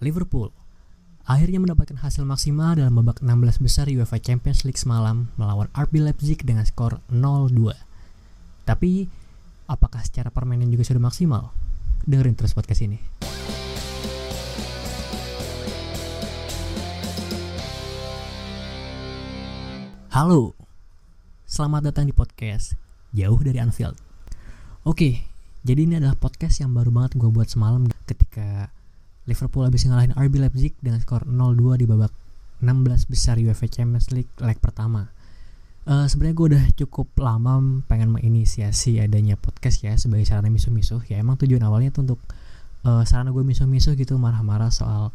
Liverpool akhirnya mendapatkan hasil maksimal dalam babak 16 besar UEFA Champions League semalam melawan RB Leipzig dengan skor 0-2. Tapi, apakah secara permainan juga sudah maksimal? Dengerin terus podcast ini. Halo, selamat datang di podcast Jauh dari Anfield. Oke, jadi ini adalah podcast yang baru banget gue buat semalam ketika Liverpool habis ngalahin RB Leipzig dengan skor 0-2 di babak 16 besar UEFA Champions League leg pertama. Uh, Sebenarnya gue udah cukup lama pengen menginisiasi adanya podcast ya sebagai sarana misuh-misuh. Ya emang tujuan awalnya tuh untuk uh, sarana gue misuh-misuh gitu marah-marah soal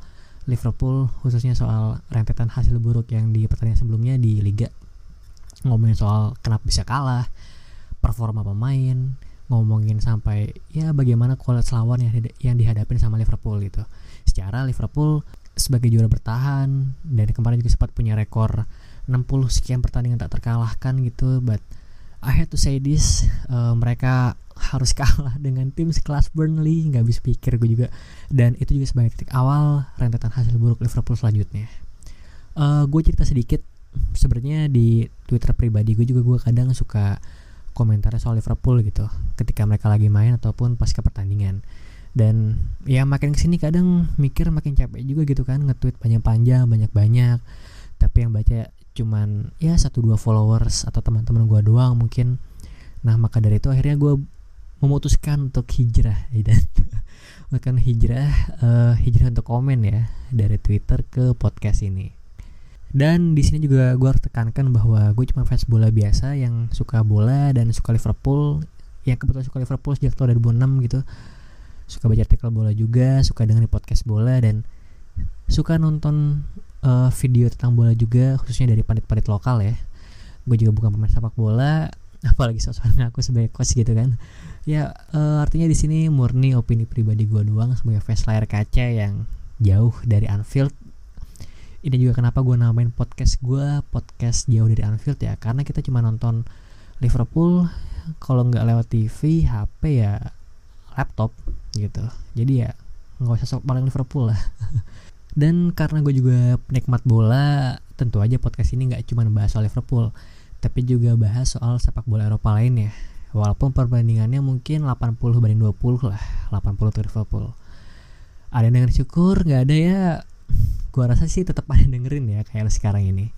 Liverpool khususnya soal rentetan hasil buruk yang di pertandingan sebelumnya di Liga. Ngomongin soal kenapa bisa kalah, performa pemain, ngomongin sampai ya bagaimana kualitas lawan yang yang dihadapin sama Liverpool gitu. Secara Liverpool sebagai juara bertahan dan kemarin juga sempat punya rekor 60 sekian pertandingan tak terkalahkan gitu, but I had to say this, uh, mereka harus kalah dengan tim sekelas Burnley, nggak bisa pikir gue juga. Dan itu juga sebagai titik awal rentetan hasil buruk Liverpool selanjutnya. Uh, gue cerita sedikit, sebenarnya di Twitter pribadi gue juga gue kadang suka komentarnya soal Liverpool gitu ketika mereka lagi main ataupun pasca pertandingan dan ya makin ke sini kadang mikir makin capek juga gitu kan nge-tweet panjang-panjang banyak-banyak. Tapi yang baca cuman ya satu dua followers atau teman-teman gue doang mungkin. Nah maka dari itu akhirnya gue memutuskan untuk hijrah dan bahkan hijrah uh, hijrah untuk komen ya dari Twitter ke podcast ini. Dan di sini juga gue harus tekankan bahwa gue cuma fans bola biasa yang suka bola dan suka Liverpool, yang kebetulan suka Liverpool sejak tahun 2006 gitu. Suka baca artikel bola juga, suka dengerin podcast bola dan suka nonton uh, video tentang bola juga khususnya dari pandit-pandit lokal ya. Gue juga bukan pemain sepak bola, apalagi soal ngaku sebagai coach gitu kan. Ya uh, artinya di sini murni opini pribadi gue doang sebagai fans layar kaca yang jauh dari Anfield ini juga kenapa gue namain podcast gue podcast jauh dari Anfield ya karena kita cuma nonton Liverpool kalau nggak lewat TV HP ya laptop gitu. Jadi ya nggak usah sok paling Liverpool lah. Dan karena gue juga penikmat bola tentu aja podcast ini nggak cuma bahas soal Liverpool tapi juga bahas soal sepak bola Eropa lainnya walaupun perbandingannya mungkin 80 banding 20 lah 80 ke Liverpool. Ada yang dengan syukur nggak ada ya. Gua rasa sih tetap ada dengerin ya kayak sekarang ini.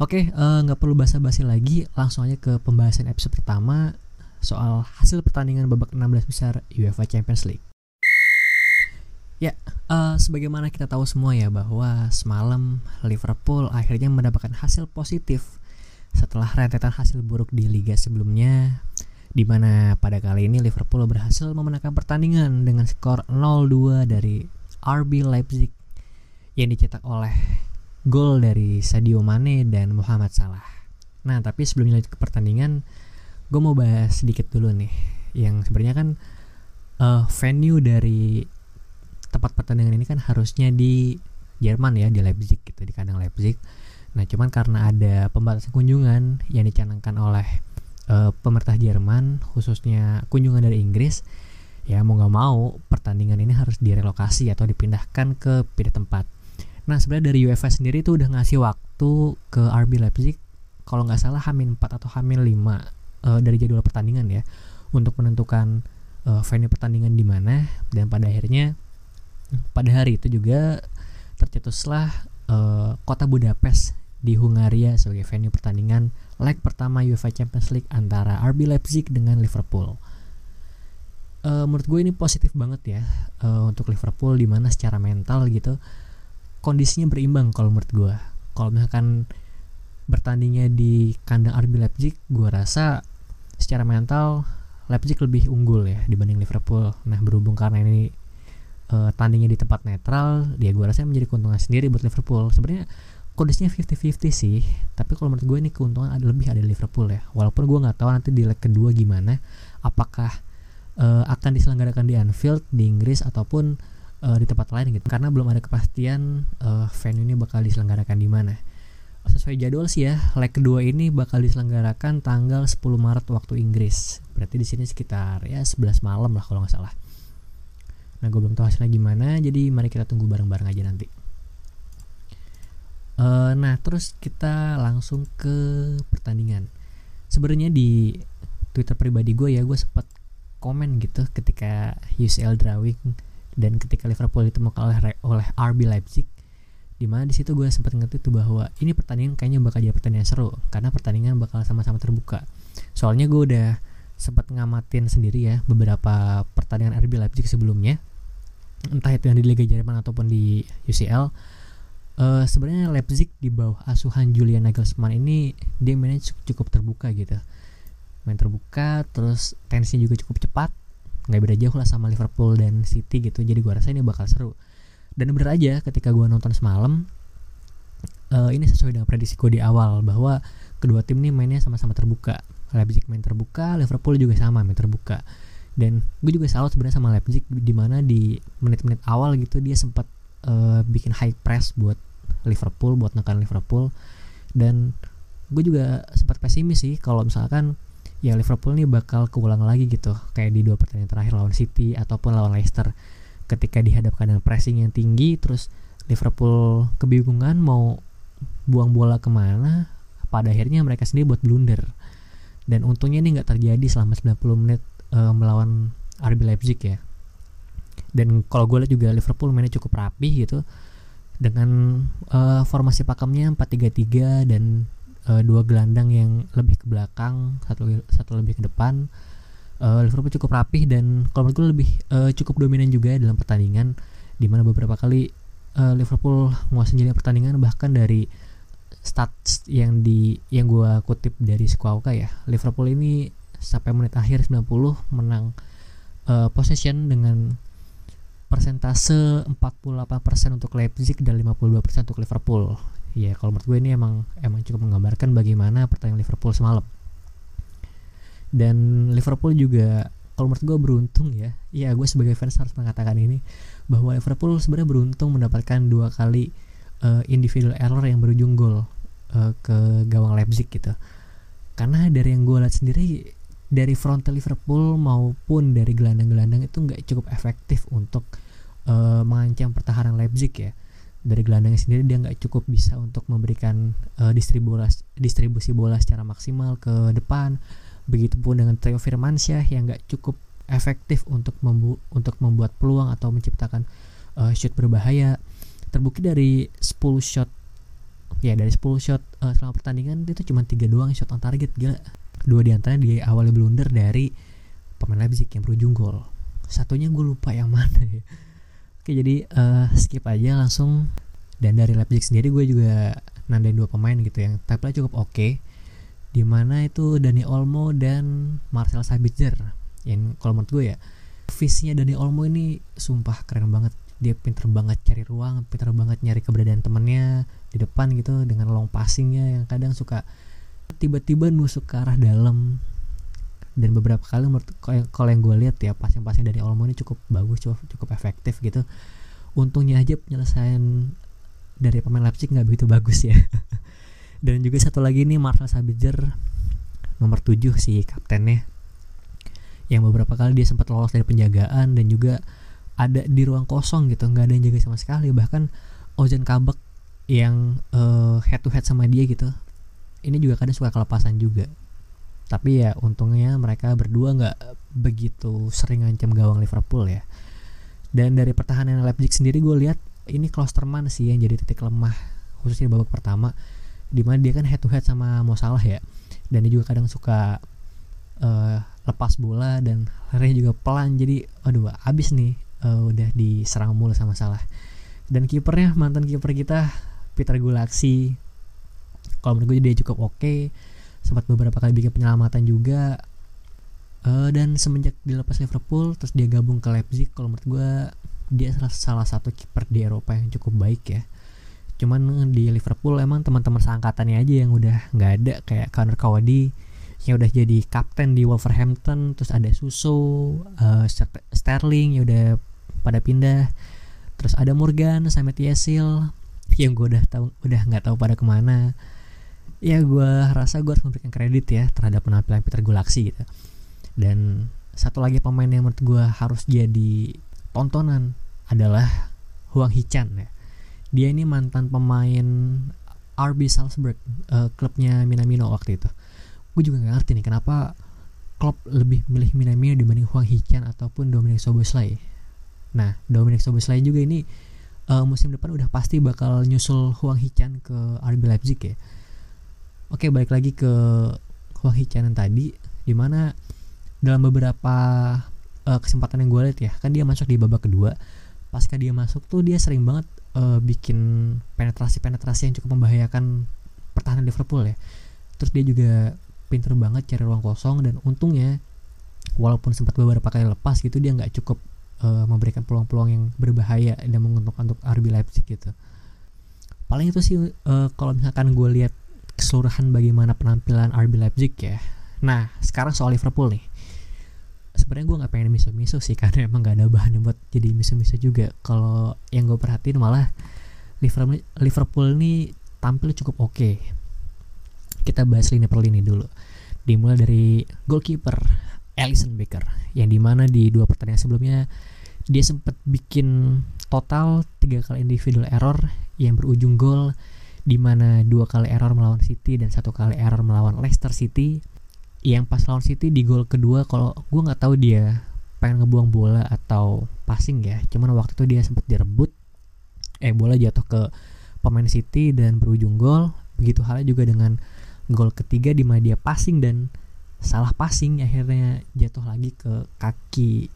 Oke, eh, nggak uh, perlu basa-basi lagi, langsung aja ke pembahasan episode pertama soal hasil pertandingan babak 16 besar UEFA Champions League. Ya, uh, sebagaimana kita tahu semua ya bahwa semalam Liverpool akhirnya mendapatkan hasil positif setelah rentetan hasil buruk di liga sebelumnya di mana pada kali ini Liverpool berhasil memenangkan pertandingan dengan skor 0-2 dari RB Leipzig yang dicetak oleh gol dari Sadio Mane dan Muhammad Salah. Nah, tapi sebelum lanjut ke pertandingan, gue mau bahas sedikit dulu nih, yang sebenarnya kan uh, venue dari tempat pertandingan ini kan harusnya di Jerman ya, di Leipzig gitu, di kandang Leipzig. Nah, cuman karena ada pembatasan kunjungan yang dicanangkan oleh uh, pemerintah Jerman, khususnya kunjungan dari Inggris, ya mau nggak mau pertandingan ini harus direlokasi atau dipindahkan ke pindah tempat. Nah sebenarnya dari UEFA sendiri tuh udah ngasih waktu ke RB Leipzig kalau nggak salah Hamin 4 atau Hamin 5 uh, dari jadwal pertandingan ya untuk menentukan uh, venue pertandingan di mana dan pada akhirnya pada hari itu juga tercetuslah uh, kota Budapest di Hungaria sebagai venue pertandingan leg pertama UEFA Champions League antara RB Leipzig dengan Liverpool. Uh, menurut gue ini positif banget ya uh, untuk Liverpool di mana secara mental gitu kondisinya berimbang kalau menurut gue kalau misalkan bertandingnya di kandang RB Leipzig gue rasa secara mental Leipzig lebih unggul ya dibanding Liverpool. Nah berhubung karena ini uh, tandingnya di tempat netral dia gue rasa menjadi keuntungan sendiri buat Liverpool. Sebenarnya kondisinya 50-50 sih tapi kalau menurut gue ini keuntungan ada lebih ada Liverpool ya. Walaupun gue nggak tahu nanti di leg kedua gimana apakah uh, akan diselenggarakan di Anfield di Inggris ataupun uh, di tempat lain gitu. Karena belum ada kepastian uh, venue ini bakal diselenggarakan di mana sesuai jadwal sih ya leg kedua ini bakal diselenggarakan tanggal 10 Maret waktu Inggris berarti di sini sekitar ya 11 malam lah kalau nggak salah Nah gue belum tahu hasilnya gimana, jadi mari kita tunggu bareng-bareng aja nanti. Uh, nah terus kita langsung ke pertandingan. Sebenarnya di Twitter pribadi gue ya gue sempat komen gitu ketika UCL drawing dan ketika Liverpool itu mau kalah oleh RB Leipzig di mana di situ gue sempat ngerti tuh bahwa ini pertandingan kayaknya bakal jadi pertandingan seru karena pertandingan bakal sama-sama terbuka. Soalnya gue udah sempat ngamatin sendiri ya beberapa pertandingan RB Leipzig sebelumnya. Entah itu yang di Liga Jerman ataupun di UCL uh, eh, sebenarnya Leipzig di bawah asuhan Julian Nagelsmann ini dia mainnya cukup terbuka gitu. Main terbuka terus tensinya juga cukup cepat. Nggak beda jauh lah sama Liverpool dan City gitu. Jadi gue rasa ini bakal seru dan bener aja ketika gue nonton semalam uh, ini sesuai dengan prediksi gue di awal bahwa kedua tim ini mainnya sama-sama terbuka. Leipzig main terbuka Liverpool juga sama main terbuka. Dan gue juga salut sebenarnya sama Leipzig di mana di menit-menit awal gitu dia sempat uh, bikin high press buat Liverpool buat nekan Liverpool. Dan gue juga sempat pesimis sih kalau misalkan ya Liverpool ini bakal keulang lagi gitu. Kayak di dua pertandingan terakhir lawan City ataupun lawan Leicester ketika dihadapkan dengan pressing yang tinggi terus Liverpool kebingungan mau buang bola ke mana pada akhirnya mereka sendiri buat blunder. Dan untungnya ini nggak terjadi selama 90 menit uh, melawan RB Leipzig ya. Dan kalau gue lihat juga Liverpool mainnya cukup rapi gitu dengan uh, formasi pakemnya 4-3-3 dan uh, dua gelandang yang lebih ke belakang satu satu lebih ke depan uh, Liverpool cukup rapih dan kalau menurut gue lebih uh, cukup dominan juga dalam pertandingan di mana beberapa kali uh, Liverpool menguasai jadi pertandingan bahkan dari stats yang di yang gue kutip dari Squawka ya Liverpool ini sampai menit akhir 90 menang uh, possession dengan persentase 48% untuk Leipzig dan 52% untuk Liverpool. Ya, kalau menurut gue ini emang emang cukup menggambarkan bagaimana pertandingan Liverpool semalam dan Liverpool juga kalau menurut gue beruntung ya. Ya gue sebagai fans harus mengatakan ini bahwa Liverpool sebenarnya beruntung mendapatkan dua kali uh, individual error yang berujung gol uh, ke gawang Leipzig gitu. Karena dari yang gue lihat sendiri dari frontal Liverpool maupun dari gelandang-gelandang itu nggak cukup efektif untuk uh, mengancam pertahanan Leipzig ya. Dari gelandangnya sendiri dia nggak cukup bisa untuk memberikan uh, distribusi distribusi bola secara maksimal ke depan Begitupun dengan Theo Firmansyah yang gak cukup efektif untuk membu untuk membuat peluang atau menciptakan uh, shoot berbahaya. Terbukti dari 10 shot ya dari 10 shot uh, selama pertandingan itu cuma tiga doang shot on target gila. Dua di antaranya di awalnya blunder dari pemain Leipzig yang berujung gol. Satunya gue lupa yang mana ya. Oke jadi uh, skip aja langsung dan dari Leipzig sendiri gue juga nandain dua pemain gitu yang tampilnya cukup oke. Okay di mana itu Dani Olmo dan Marcel Sabitzer. Yang kalau menurut gue ya visinya Dani Olmo ini sumpah keren banget. Dia pinter banget cari ruang pinter banget nyari keberadaan temennya di depan gitu dengan long passingnya yang kadang suka tiba-tiba nusuk ke arah dalam. Dan beberapa kali menurut kalau yang gue lihat ya passing-passing dari Olmo ini cukup bagus cukup, cukup efektif gitu. Untungnya aja penyelesaian dari pemain Leipzig nggak begitu bagus ya dan juga satu lagi nih Marcel Sabitzer nomor 7 sih kaptennya. Yang beberapa kali dia sempat lolos dari penjagaan dan juga ada di ruang kosong gitu nggak ada yang jaga sama sekali. Bahkan Ozan Kabak yang uh, head to head sama dia gitu ini juga kadang suka kelepasan juga. Tapi ya untungnya mereka berdua nggak begitu sering ngancam gawang Liverpool ya. Dan dari pertahanan Leipzig sendiri gue lihat ini Klosterman sih yang jadi titik lemah khususnya babak pertama di mana dia kan head to head sama Mo Salah ya. Dan dia juga kadang suka uh, lepas bola dan larinya juga pelan. Jadi aduh abis nih uh, udah diserang mulu sama Salah. Dan kipernya mantan kiper kita Peter Gulaksi. Kalau menurut gue dia cukup oke. Okay. sempat beberapa kali bikin penyelamatan juga. Uh, dan semenjak dilepas Liverpool terus dia gabung ke Leipzig kalau menurut gue dia salah, salah satu kiper di Eropa yang cukup baik ya cuman di Liverpool emang teman-teman seangkatannya aja yang udah nggak ada. Kayak Connor Cowdy yang udah jadi kapten di Wolverhampton terus ada Suso uh, Sterling yang udah pada pindah terus ada Morgan sama Tiesil yang gue udah tahu udah nggak tahu pada ke mana. Ya gue rasa gue harus memberikan kredit ya terhadap penampilan Peter Gulaksi gitu. Dan satu lagi pemain yang menurut gue harus jadi tontonan adalah Huang Hichan ya. Dia ini mantan pemain RB Salzburg, uh, klubnya Minamino waktu itu. Gue juga gak ngerti nih kenapa klub lebih milih Minamino dibanding Huang Hichan ataupun Dominic Soboslai. Nah, Dominic Soboslai juga ini uh, musim depan udah pasti bakal nyusul Huang Hichan ke RB Leipzig ya. Oke, balik lagi ke Huang Hichan yang tadi, di mana dalam beberapa uh, kesempatan yang gue lihat ya, kan dia masuk di babak kedua. Pasca dia masuk tuh dia sering banget uh, bikin penetrasi-penetrasi yang cukup membahayakan pertahanan Liverpool ya. Terus dia juga pinter banget cari ruang kosong dan untungnya walaupun sempat beberapa kali lepas gitu dia nggak cukup uh, memberikan peluang-peluang yang berbahaya dan menguntungkan untuk RB Leipzig gitu. Paling itu sih uh, kalau misalkan gue lihat keseluruhan bagaimana penampilan RB Leipzig ya. Nah sekarang soal Liverpool nih sebenarnya gue nggak pengen miso-miso sih karena emang gak ada bahan buat jadi miso-miso juga. Kalau yang gue perhatiin malah Liverpool Liverpool ini tampil cukup oke. Okay. kita bahas lini per lini dulu. Dimulai dari goalkeeper Alisson Becker yang di mana di dua pertandingan sebelumnya dia sempat bikin total tiga kali individual error yang berujung gol di mana dua kali error melawan City dan satu kali error melawan Leicester City yang pas lawan City di gol kedua kalau gue nggak tahu dia pengen ngebuang bola atau passing ya. Cuman waktu itu dia sempat direbut eh bola jatuh ke pemain City dan berujung gol. Begitu halnya juga dengan gol ketiga di mana dia passing dan salah passing akhirnya jatuh lagi ke kaki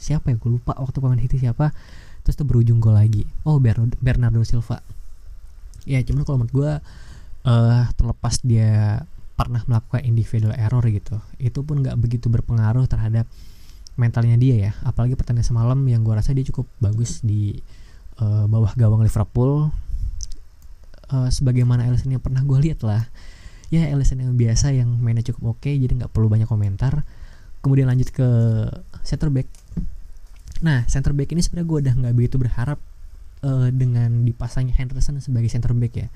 siapa ya? Gue lupa waktu pemain City siapa. Terus tuh berujung gol lagi. Oh Bernardo Silva. Ya cuman kalau menurut gue uh, terlepas dia pernah melakukan individual error gitu itu pun nggak begitu berpengaruh terhadap mentalnya dia ya. Apalagi pertandingan semalam yang gue rasa dia cukup bagus di uh, bawah gawang Liverpool. Uh, sebagaimana Alisson yang pernah gue lihat lah. Ya Alisson yang biasa yang mainnya cukup oke okay, jadi nggak perlu banyak komentar. Kemudian lanjut ke center back. Nah center back ini sebenarnya gue udah nggak begitu berharap uh, dengan dipasangnya Henderson sebagai center back ya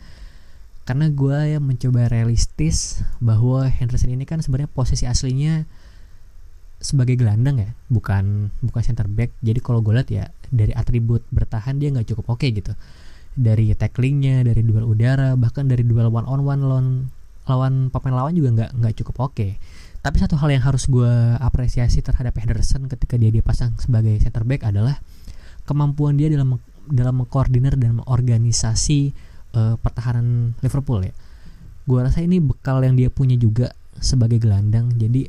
karena gue ya mencoba realistis bahwa Henderson ini kan sebenarnya posisi aslinya sebagai gelandang ya bukan bukan center back jadi kalau gue lihat ya dari atribut bertahan dia nggak cukup oke okay gitu dari tacklingnya dari duel udara bahkan dari duel one on one lawan lawan pemain lawan juga nggak nggak cukup oke okay. tapi satu hal yang harus gue apresiasi terhadap Henderson ketika dia dipasang sebagai center back adalah kemampuan dia dalam dalam mengkoordinir dan mengorganisasi uh, pertahanan Liverpool ya. Gue rasa ini bekal yang dia punya juga sebagai gelandang. Jadi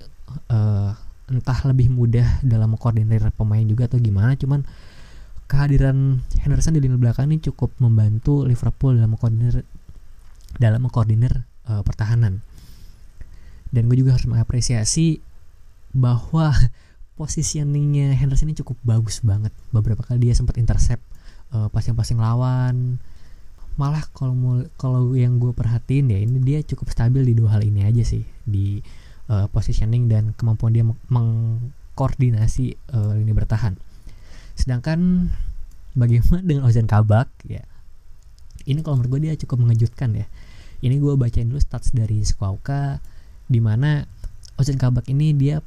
uh, entah lebih mudah dalam mengkoordinir pemain juga atau gimana cuman kehadiran Henderson di lini belakang ini cukup membantu Liverpool dalam mengkoordinir dalam mengkoordinir uh, pertahanan. Dan gue juga harus mengapresiasi bahwa positioningnya Henderson ini cukup bagus banget. Beberapa kali dia sempat intercept uh, passing-passing lawan malah kalau mau kalau yang gue perhatiin ya ini dia cukup stabil di dua hal ini aja sih. Di uh, positioning dan kemampuan dia mengkoordinasi uh, lini bertahan. Sedangkan bagaimana dengan Ozan Kabak ya ini kalau menurut gue dia cukup mengejutkan ya. Ini gue bacain dulu stats dari Squawka di mana Ozan Kabak ini dia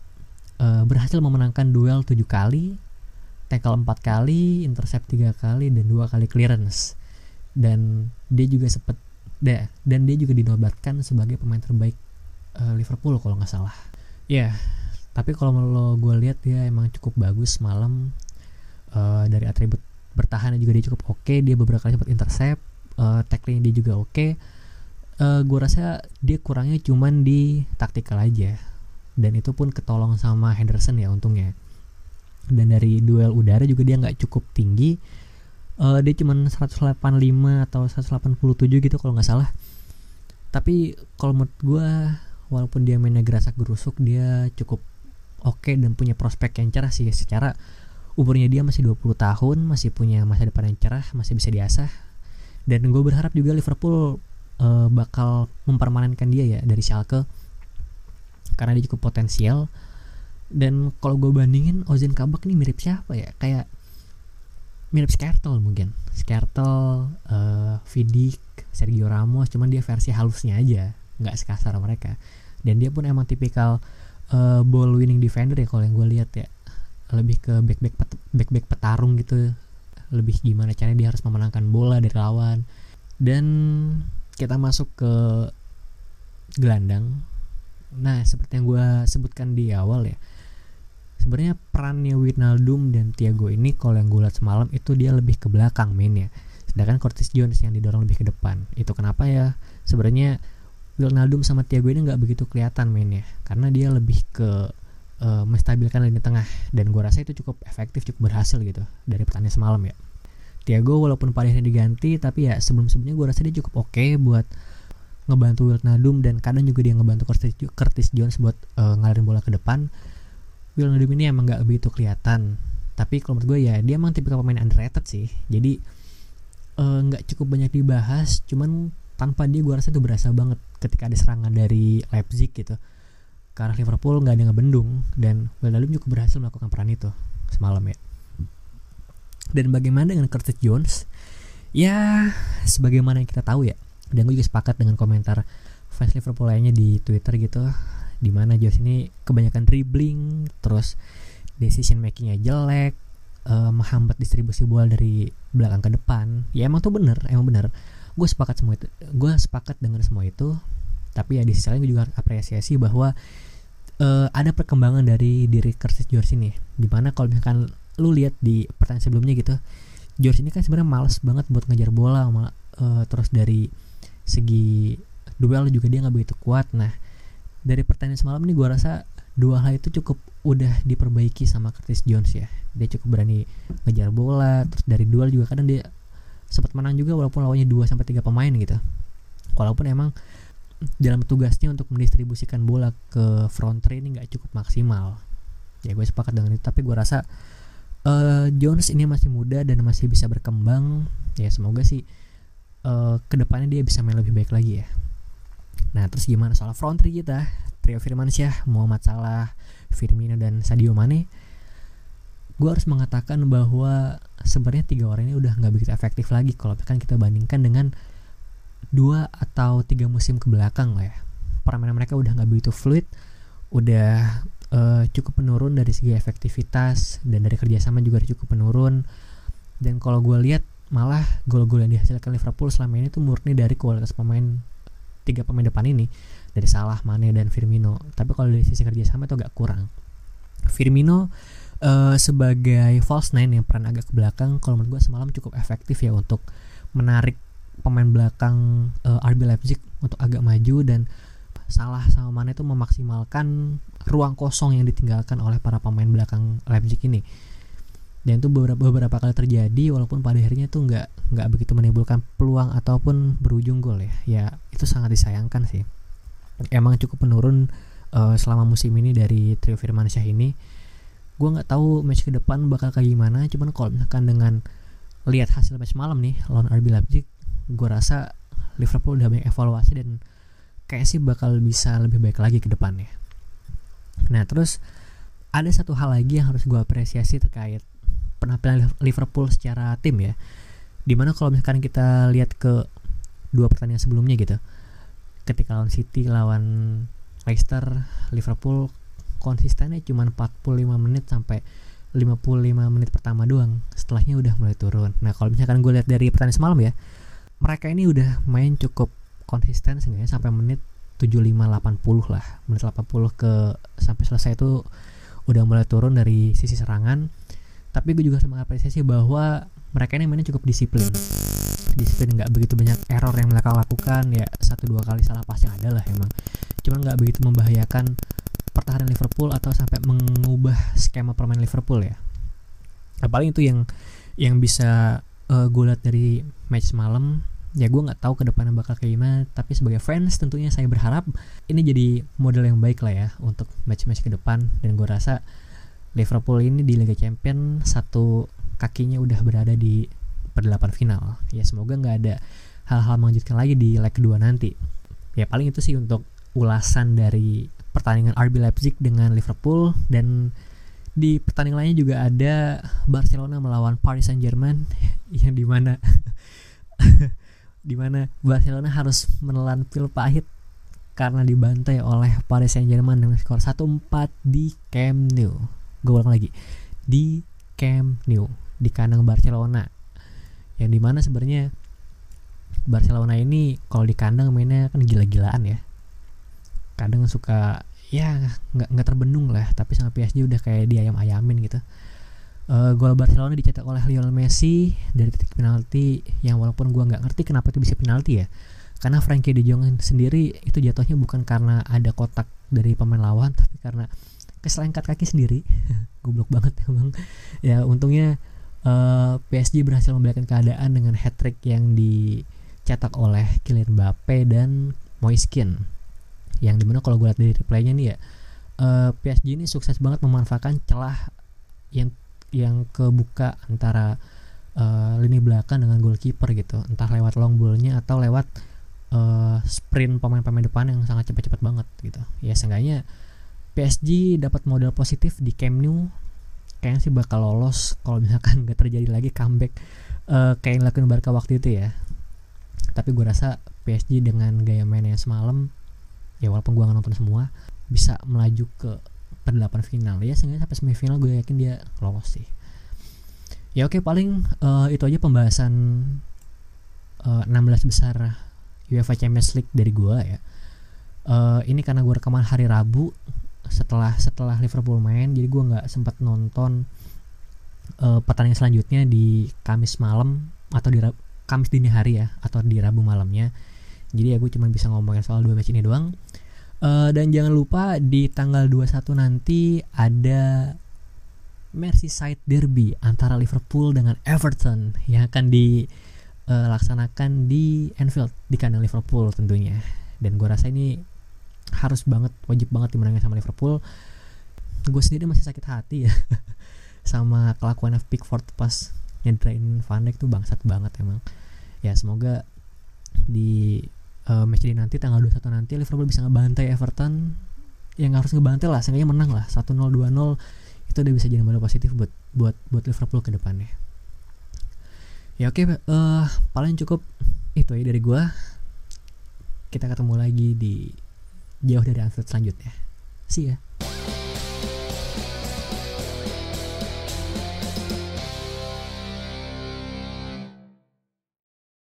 uh, berhasil memenangkan duel tujuh kali tackle empat kali intercept tiga kali dan dua kali clearance dan dia juga sempat dan dia juga dinobatkan sebagai pemain terbaik uh, Liverpool kalau nggak salah ya yeah, tapi kalau lo gue lihat dia emang cukup bagus malam uh, dari atribut bertahan juga dia cukup oke okay. dia beberapa kali sempat intercept uh, tackling dia juga oke okay. uh, gue rasa dia kurangnya cuman di taktikal aja dan itu pun ketolong sama Henderson ya untungnya dan dari duel udara juga dia nggak cukup tinggi uh, dia cuma 185 atau 187 gitu kalau nggak salah. Tapi kalau menurut gue walaupun dia mainnya gerasak gerusuk dia cukup oke okay dan punya prospek yang cerah sih. Secara umurnya dia masih 20 tahun masih punya masa depan yang cerah masih bisa diasah. Dan gue berharap juga Liverpool uh, bakal mempermanenkan dia ya dari Schalke. Karena dia cukup potensial. Dan kalau gue bandingin Ozan Kabak ini mirip siapa ya? Kayak mirip Skertel mungkin. Skertel uh, Vidic Sergio Ramos cuman dia versi halusnya aja nggak sekasar mereka. Dan dia pun emang tipikal uh, ball winning defender ya kalau yang gue lihat ya. Lebih ke back back pet, back back petarung gitu. Lebih gimana caranya dia harus memenangkan bola dari lawan. Dan kita masuk ke gelandang. Nah seperti yang gue sebutkan di awal ya sebenarnya perannya Wijnaldum dan Thiago ini kalau yang gue lihat semalam itu dia lebih ke belakang mainnya. Sedangkan Curtis Jones yang didorong lebih ke depan. Itu kenapa ya? Sebenarnya Wijnaldum sama Thiago ini nggak begitu kelihatan mainnya. Karena dia lebih ke uh, menstabilkan lini tengah. Dan gue rasa itu cukup efektif cukup berhasil gitu dari pertandingan semalam ya. Thiago walaupun akhirnya diganti tapi ya sebelum sebelumnya gue rasa dia cukup oke okay buat ngebantu Wijnaldum dan kadang juga dia ngebantu Curtis, Curtis Jones buat uh, ngalirin bola ke depan Wijnaldum ini emang gak begitu kelihatan. Tapi kalau menurut gue ya dia emang tipikal pemain underrated sih. Jadi eh, nggak uh, cukup banyak dibahas cuman tanpa dia gue rasa itu berasa banget ketika ada serangan dari Leipzig gitu. Arah Liverpool nggak ada yang ngebendung dan Wijnaldum cukup berhasil melakukan peran itu semalam ya. Dan bagaimana dengan Curtis Jones? Ya sebagaimana yang kita tahu ya dan gue juga sepakat dengan komentar fans Liverpool lainnya di Twitter gitu di mana Jones ini kebanyakan dribbling terus decision makingnya jelek uh, menghambat distribusi bola dari belakang ke depan. Ya emang tuh bener emang bener. Gue sepakat semua itu gue sepakat dengan semua itu tapi ya di sisi lain gue juga apresiasi bahwa uh, ada perkembangan dari diri Curtis George ini. Di mana kalau misalkan lu lihat di pertandingan sebelumnya gitu George ini kan sebenarnya males banget buat ngejar bola sama, uh, terus dari segi duel juga dia nggak begitu kuat. Nah dari pertandingan semalam ini gue rasa dua hal itu cukup udah diperbaiki sama Curtis Jones ya. Dia cukup berani ngejar bola terus dari duel juga kadang dia sempat menang juga walaupun lawannya 2 sampai tiga pemain gitu. Walaupun emang dalam tugasnya untuk mendistribusikan bola ke front three ini nggak cukup maksimal. Ya gue sepakat dengan itu. Tapi gue rasa uh, Jones ini masih muda dan masih bisa berkembang. Ya semoga sih uh, ke depannya dia bisa main lebih baik lagi ya nah terus gimana soal front three kita? Trio Firmansyah Muhammad Salah Firmino dan Sadio Mane. Gue harus mengatakan bahwa sebenarnya tiga orang ini udah nggak begitu efektif lagi kalau kan kita bandingkan dengan dua atau tiga musim ke belakang lah ya. Permainan mereka udah nggak begitu fluid udah uh, cukup menurun dari segi efektivitas dan dari kerjasama juga cukup menurun. Dan kalau gue lihat malah gol-gol yang dihasilkan Liverpool selama ini tuh murni dari kualitas pemain tiga pemain depan ini dari Salah, Mane dan Firmino. Tapi kalau dari sisi kerjasama itu agak kurang. Firmino uh, sebagai false nine yang peran agak ke belakang, kalau menurut gue semalam cukup efektif ya untuk menarik pemain belakang uh, eh, RB Leipzig untuk agak maju dan salah sama mana itu memaksimalkan ruang kosong yang ditinggalkan oleh para pemain belakang Leipzig ini dan itu beberapa beberapa kali terjadi walaupun pada akhirnya itu nggak nggak begitu menimbulkan peluang ataupun berujung gol ya. Ya itu sangat disayangkan sih. Emang cukup menurun uh, selama musim ini dari trio Firmansyah ini. Gue nggak tahu match ke depan bakal kayak gimana cuman kalau misalkan dengan lihat hasil match malam nih lawan RB Leipzig gue rasa Liverpool udah banyak evaluasi dan kayak sih bakal bisa lebih baik lagi ke depannya. Nah terus ada satu hal lagi yang harus gue apresiasi terkait penampilan Liverpool secara tim ya. Di mana kalau misalkan kita lihat ke dua pertandingan sebelumnya gitu ketika lawan City lawan Leicester Liverpool konsistennya cuma 45 menit sampai 55 menit pertama doang. Setelahnya udah mulai turun. Nah kalau misalkan gue lihat dari pertandingan semalam ya mereka ini udah main cukup konsisten sehingga sampai menit 75-80 lah. Menit 80 ke sampai selesai itu udah mulai turun dari sisi serangan tapi gue juga harus mengapresiasi bahwa mereka ini mainnya cukup disiplin. Disiplin nggak begitu banyak error yang mereka lakukan ya satu dua kali salah pas yang ada lah emang. Cuman nggak begitu membahayakan pertahanan Liverpool atau sampai mengubah skema permainan Liverpool ya. Apalagi itu yang yang bisa uh, gue lihat dari match malam. Ya gue nggak tahu ke depannya bakal kayak gimana tapi sebagai fans tentunya saya berharap ini jadi model yang baik lah ya untuk match-match ke depan. Dan gue rasa Liverpool ini di Liga Champion satu kakinya udah berada di perdelapan final ya semoga nggak ada hal-hal mengejutkan lagi di leg kedua nanti ya paling itu sih untuk ulasan dari pertandingan RB Leipzig dengan Liverpool dan di pertandingan lainnya juga ada Barcelona melawan Paris Saint Germain yang di mana di mana Barcelona harus menelan pil pahit karena dibantai oleh Paris Saint-Germain dengan skor 1-4 di Camp Nou. Gue ulang lagi. di Camp Nou di kandang Barcelona. Yang di mana sebenarnya Barcelona ini kalau di kandang mainnya kan gila-gilaan ya. Kadang suka ya nggak nggak terbendung lah tapi sama PSG udah kayak di ayam-ayamin gitu. Uh, gol Barcelona dicetak oleh Lionel Messi dari titik penalti yang walaupun gua nggak ngerti kenapa itu bisa penalti ya. Karena Frankie De Jong sendiri itu jatuhnya bukan karena ada kotak dari pemain lawan tapi karena keselengkat kaki sendiri. Goblok banget emang. Ya untungnya uh, eh, PSG berhasil memberikan keadaan dengan hat trick yang dicetak oleh Kylian Mbappe dan Moiskin yang di mana kalau gue lihat dari replaynya nih ya uh, eh, PSG ini sukses banget memanfaatkan celah yang yang kebuka antara uh, lini belakang dengan goalkeeper gitu. Entah lewat long ballnya atau lewat uh, sprint pemain-pemain depan yang sangat cepat-cepat banget gitu. Ya seenggaknya PSG dapat modal positif di Camp Nou. Kayaknya sih bakal lolos kalau misalkan gak terjadi lagi comeback uh, kayak yang lakuin Barca waktu itu ya. Tapi gue rasa PSG dengan gaya mainnya semalam ya walaupun gue nonton semua bisa melaju ke perdelapan final. Ya seenggaknya sampai semifinal gue yakin dia lolos sih. Ya oke paling uh, itu aja pembahasan uh, 16 besar UEFA Champions League dari gue ya. Uh, ini karena gue rekaman hari Rabu setelah setelah Liverpool main jadi gue nggak sempat nonton uh, pertandingan selanjutnya di Kamis malam atau di Kamis dini hari ya atau di Rabu malamnya. Jadi ya gue cuma bisa ngomongin soal dua match ini doang. Uh, dan jangan lupa di tanggal 21 nanti ada Merseyside Derby antara Liverpool dengan Everton yang akan di uh, laksanakan di Anfield di kandang Liverpool tentunya. Dan gue rasa ini harus banget wajib banget dimenangin sama Liverpool. Gue sendiri masih sakit hati ya sama kelakuan Pickford pas nyedrain Van Dijk tuh bangsat banget emang. Ya semoga di uh, match ini nanti tanggal 21 nanti Liverpool bisa ngebantai Everton. Yang harus ngebantai lah seenggaknya menang lah 1-0 2-0 itu udah bisa jadi modal positif buat buat buat Liverpool ke depannya. Ya oke okay, uh, paling cukup itu ya dari gue kita ketemu lagi di jauh dari Anfield selanjutnya. See ya